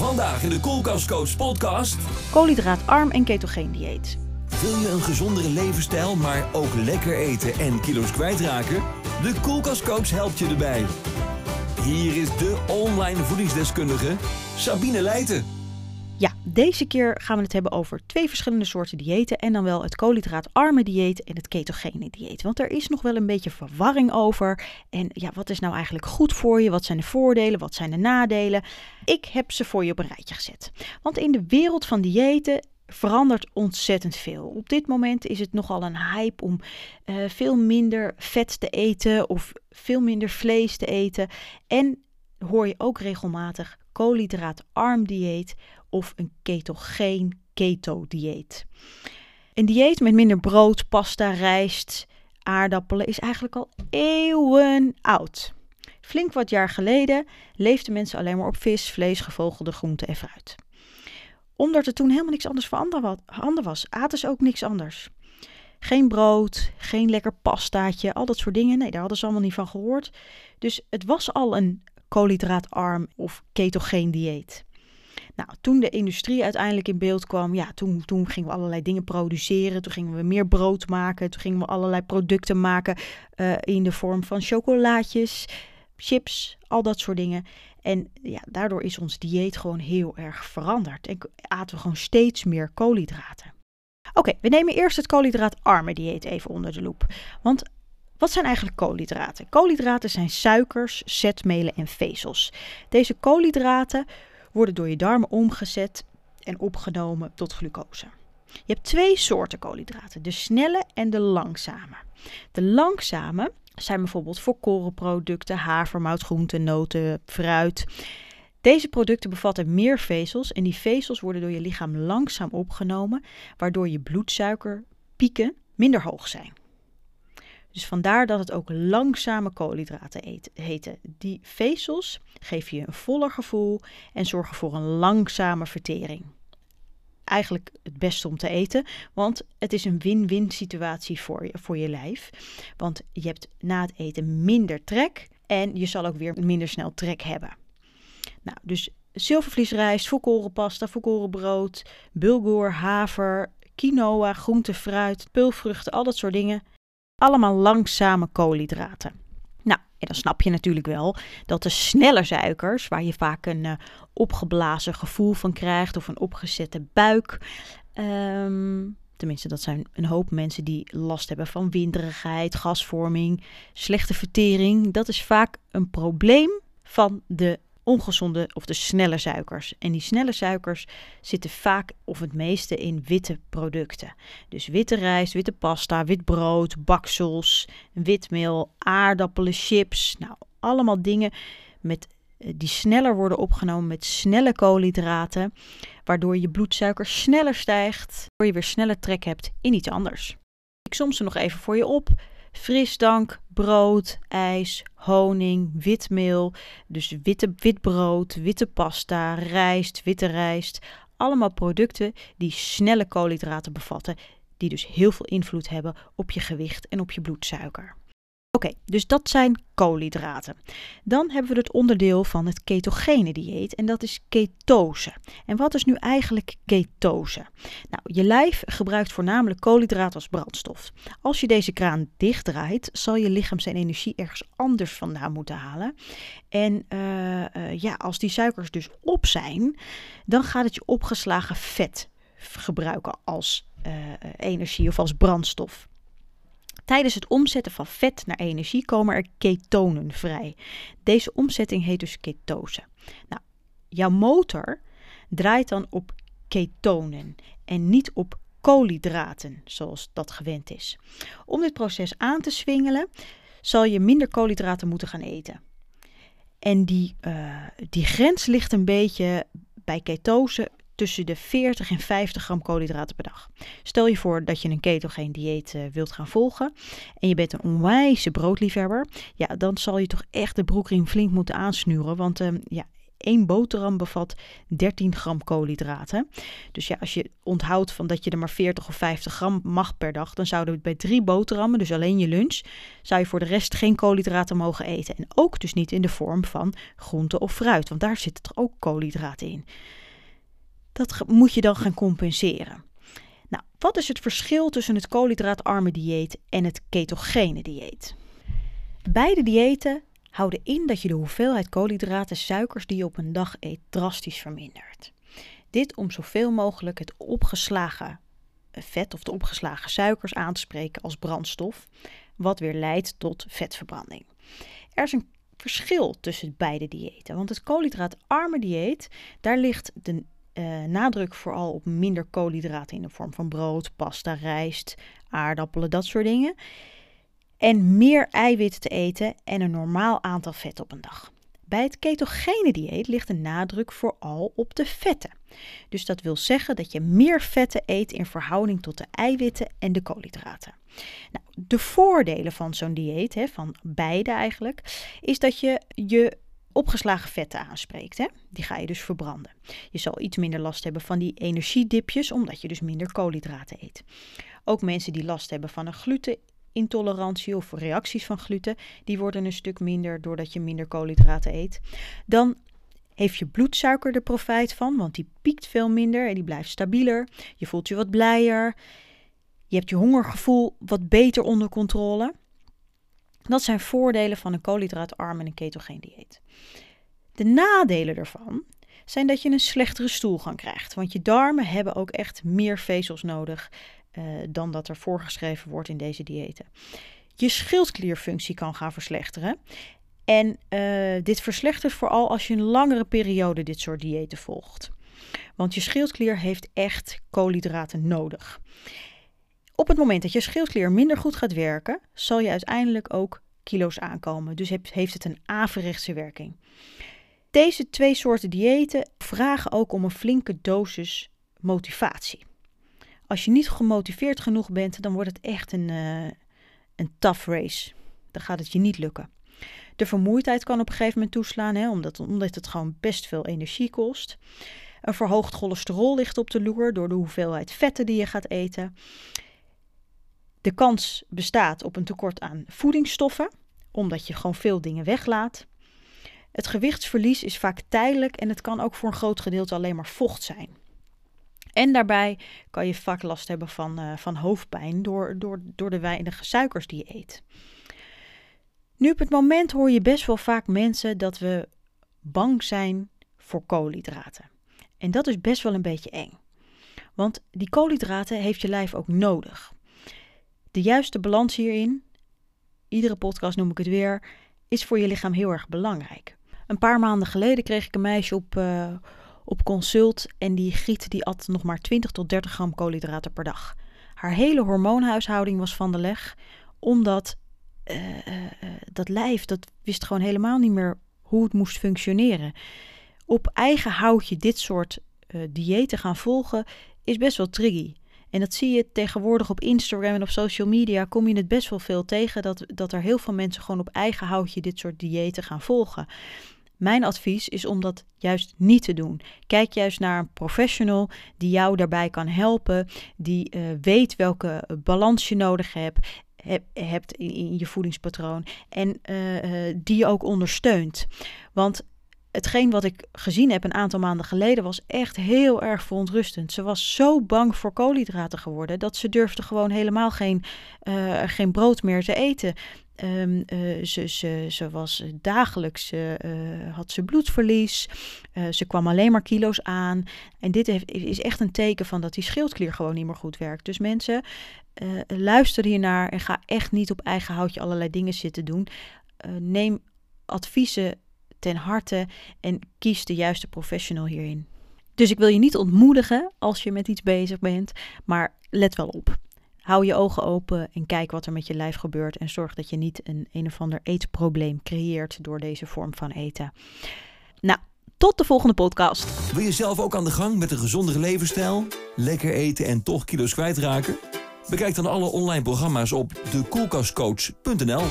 Vandaag in de Koelkastcoach podcast. Koolhydraatarm en ketogeen dieet. Wil je een gezondere levensstijl, maar ook lekker eten en kilo's kwijtraken? De Koelkastcoach helpt je erbij. Hier is de online voedingsdeskundige Sabine Leijten. Ja, deze keer gaan we het hebben over twee verschillende soorten diëten. En dan wel het koolhydraatarme dieet en het ketogene dieet. Want er is nog wel een beetje verwarring over. En ja, wat is nou eigenlijk goed voor je? Wat zijn de voordelen? Wat zijn de nadelen? Ik heb ze voor je op een rijtje gezet. Want in de wereld van diëten verandert ontzettend veel. Op dit moment is het nogal een hype om uh, veel minder vet te eten of veel minder vlees te eten. En hoor je ook regelmatig koolhydraatarm dieet of een ketogeen keto-dieet. Een dieet met minder brood, pasta, rijst, aardappelen is eigenlijk al eeuwen oud. Flink wat jaar geleden leefden mensen alleen maar op vis, vlees, gevogelde groenten en fruit. Omdat er toen helemaal niks anders voorhanden was, aten ze ook niks anders. Geen brood, geen lekker pastaatje, al dat soort dingen. Nee, daar hadden ze allemaal niet van gehoord. Dus het was al een koolhydraatarm of ketogeen dieet. Nou, toen de industrie uiteindelijk in beeld kwam, ja, toen, toen gingen we allerlei dingen produceren. Toen gingen we meer brood maken. Toen gingen we allerlei producten maken uh, in de vorm van chocolaatjes, chips, al dat soort dingen. En ja, daardoor is ons dieet gewoon heel erg veranderd. En aten we gewoon steeds meer koolhydraten. Oké, we nemen eerst het koolhydraatarme dieet even onder de loep. Want wat zijn eigenlijk koolhydraten? Koolhydraten zijn suikers, zetmelen en vezels. Deze koolhydraten worden door je darmen omgezet en opgenomen tot glucose. Je hebt twee soorten koolhydraten, de snelle en de langzame. De langzame zijn bijvoorbeeld volkorenproducten, havermout, groenten, noten, fruit. Deze producten bevatten meer vezels en die vezels worden door je lichaam langzaam opgenomen, waardoor je bloedsuikerpieken minder hoog zijn. Dus vandaar dat het ook langzame koolhydraten heten. Die vezels geven je een voller gevoel en zorgen voor een langzame vertering. Eigenlijk het beste om te eten, want het is een win-win situatie voor je, voor je lijf. Want je hebt na het eten minder trek en je zal ook weer minder snel trek hebben. Nou, dus zilvervliesrijst, volkorenpasta, volkorenbrood, bulgur, haver, quinoa, groente, fruit, pulvruchten, al dat soort dingen allemaal langzame koolhydraten. Nou, en dan snap je natuurlijk wel dat de snelle suikers, waar je vaak een uh, opgeblazen gevoel van krijgt of een opgezette buik. Um, tenminste, dat zijn een hoop mensen die last hebben van winderigheid, gasvorming, slechte vertering. Dat is vaak een probleem van de ongezonde of de snelle suikers. En die snelle suikers zitten vaak of het meeste in witte producten. Dus witte rijst, witte pasta, wit brood, baksels, witmeel, aardappelen, chips. Nou, allemaal dingen met, eh, die sneller worden opgenomen met snelle koolhydraten, waardoor je bloedsuiker sneller stijgt, waardoor je weer sneller trek hebt in iets anders. Ik som ze nog even voor je op frisdank, brood, ijs, honing, witmeel, dus witte, wit brood, witte pasta, rijst, witte rijst. Allemaal producten die snelle koolhydraten bevatten, die dus heel veel invloed hebben op je gewicht en op je bloedsuiker. Oké, dus dat zijn koolhydraten. Dan hebben we het onderdeel van het ketogene dieet en dat is ketose. En wat is nu eigenlijk ketose? Nou, je lijf gebruikt voornamelijk koolhydraten als brandstof. Als je deze kraan dichtdraait, zal je lichaam zijn energie ergens anders vandaan moeten halen. En uh, uh, ja, als die suikers dus op zijn, dan gaat het je opgeslagen vet gebruiken als uh, energie of als brandstof. Tijdens het omzetten van vet naar energie komen er ketonen vrij. Deze omzetting heet dus ketose. Nou, jouw motor draait dan op ketonen en niet op koolhydraten, zoals dat gewend is. Om dit proces aan te swingelen, zal je minder koolhydraten moeten gaan eten. En die, uh, die grens ligt een beetje bij ketose tussen de 40 en 50 gram koolhydraten per dag. Stel je voor dat je een ketogeen dieet uh, wilt gaan volgen en je bent een onwijze broodliefhebber, ja, dan zal je toch echt de broekriem flink moeten aansnuren, want uh, ja, één boterham bevat 13 gram koolhydraten. Dus ja, als je onthoudt van dat je er maar 40 of 50 gram mag per dag, dan zouden bij drie boterhammen, dus alleen je lunch, zou je voor de rest geen koolhydraten mogen eten. En ook dus niet in de vorm van groente of fruit, want daar zitten toch ook koolhydraten in. Dat moet je dan gaan compenseren. Nou, wat is het verschil tussen het koolhydraatarme dieet en het ketogene dieet? Beide diëten houden in dat je de hoeveelheid koolhydraten, suikers die je op een dag eet, drastisch vermindert. Dit om zoveel mogelijk het opgeslagen vet of de opgeslagen suikers aan te spreken als brandstof, wat weer leidt tot vetverbranding. Er is een verschil tussen beide diëten, want het koolhydraatarme dieet, daar ligt de uh, nadruk vooral op minder koolhydraten in de vorm van brood, pasta, rijst, aardappelen, dat soort dingen. En meer eiwitten te eten en een normaal aantal vetten op een dag. Bij het ketogene dieet ligt de nadruk vooral op de vetten. Dus dat wil zeggen dat je meer vetten eet in verhouding tot de eiwitten en de koolhydraten. Nou, de voordelen van zo'n dieet, hè, van beide eigenlijk, is dat je je opgeslagen vetten aanspreekt. Hè? Die ga je dus verbranden. Je zal iets minder last hebben van die energiedipjes, omdat je dus minder koolhydraten eet. Ook mensen die last hebben van een glutenintolerantie of reacties van gluten, die worden een stuk minder doordat je minder koolhydraten eet. Dan heeft je bloedsuiker er profijt van, want die piekt veel minder en die blijft stabieler. Je voelt je wat blijer. Je hebt je hongergevoel wat beter onder controle. Dat zijn voordelen van een koolhydraatarm en een ketogeen dieet. De nadelen ervan zijn dat je een slechtere stoelgang krijgt, want je darmen hebben ook echt meer vezels nodig uh, dan dat er voorgeschreven wordt in deze diëten. Je schildklierfunctie kan gaan verslechteren. En uh, dit verslechtert vooral als je een langere periode dit soort diëten volgt. Want je schildklier heeft echt koolhydraten nodig. Op het moment dat je schildklier minder goed gaat werken, zal je uiteindelijk ook kilo's aankomen. Dus heeft het een averechtse werking. Deze twee soorten diëten vragen ook om een flinke dosis motivatie. Als je niet gemotiveerd genoeg bent, dan wordt het echt een, uh, een tough race. Dan gaat het je niet lukken. De vermoeidheid kan op een gegeven moment toeslaan, hè, omdat, omdat het gewoon best veel energie kost. Een verhoogd cholesterol ligt op de loer door de hoeveelheid vetten die je gaat eten. De kans bestaat op een tekort aan voedingsstoffen, omdat je gewoon veel dingen weglaat. Het gewichtsverlies is vaak tijdelijk en het kan ook voor een groot gedeelte alleen maar vocht zijn. En daarbij kan je vaak last hebben van, uh, van hoofdpijn door, door, door de weinige suikers die je eet. Nu op het moment hoor je best wel vaak mensen dat we bang zijn voor koolhydraten. En dat is best wel een beetje eng. Want die koolhydraten heeft je lijf ook nodig. De juiste balans hierin, iedere podcast noem ik het weer, is voor je lichaam heel erg belangrijk. Een paar maanden geleden kreeg ik een meisje op, uh, op consult en die Griet die at nog maar 20 tot 30 gram koolhydraten per dag. Haar hele hormoonhuishouding was van de leg, omdat uh, uh, dat lijf, dat wist gewoon helemaal niet meer hoe het moest functioneren. Op eigen houtje dit soort diëten gaan volgen is best wel tricky. En dat zie je tegenwoordig op Instagram en op social media. Kom je het best wel veel tegen dat, dat er heel veel mensen gewoon op eigen houtje dit soort diëten gaan volgen. Mijn advies is om dat juist niet te doen. Kijk juist naar een professional die jou daarbij kan helpen, die uh, weet welke balans je nodig hebt, heb, hebt in, in, je voedingspatroon en uh, die je ook ondersteunt. Want hetgeen wat ik gezien heb een aantal maanden geleden was echt heel erg verontrustend. Ze was zo bang voor koolhydraten geworden dat ze durfde gewoon helemaal geen, uh, geen brood meer te eten. Um, uh, ze, ze, ze was dagelijks, uh, had ze bloedverlies, ze kwam alleen maar kilo's aan. En dit is echt een teken van dat die schildklier gewoon niet meer goed werkt. Dus mensen, luister hiernaar en ga echt niet op eigen houtje allerlei dingen zitten doen. neem adviezen ten harte en kies de juiste professional hierin. Dus ik wil je niet ontmoedigen als je met iets bezig bent, maar let wel op. Hou je ogen open en kijk wat er met je lijf gebeurt en zorg dat je niet een een of ander eetprobleem creëert door deze vorm van eten. Nou, tot de volgende podcast. Wil je zelf ook aan de gang met een gezondere levensstijl? Lekker eten en toch kilo's kwijtraken? Bekijk dan alle online programma's op dekoelkastcoach.nl.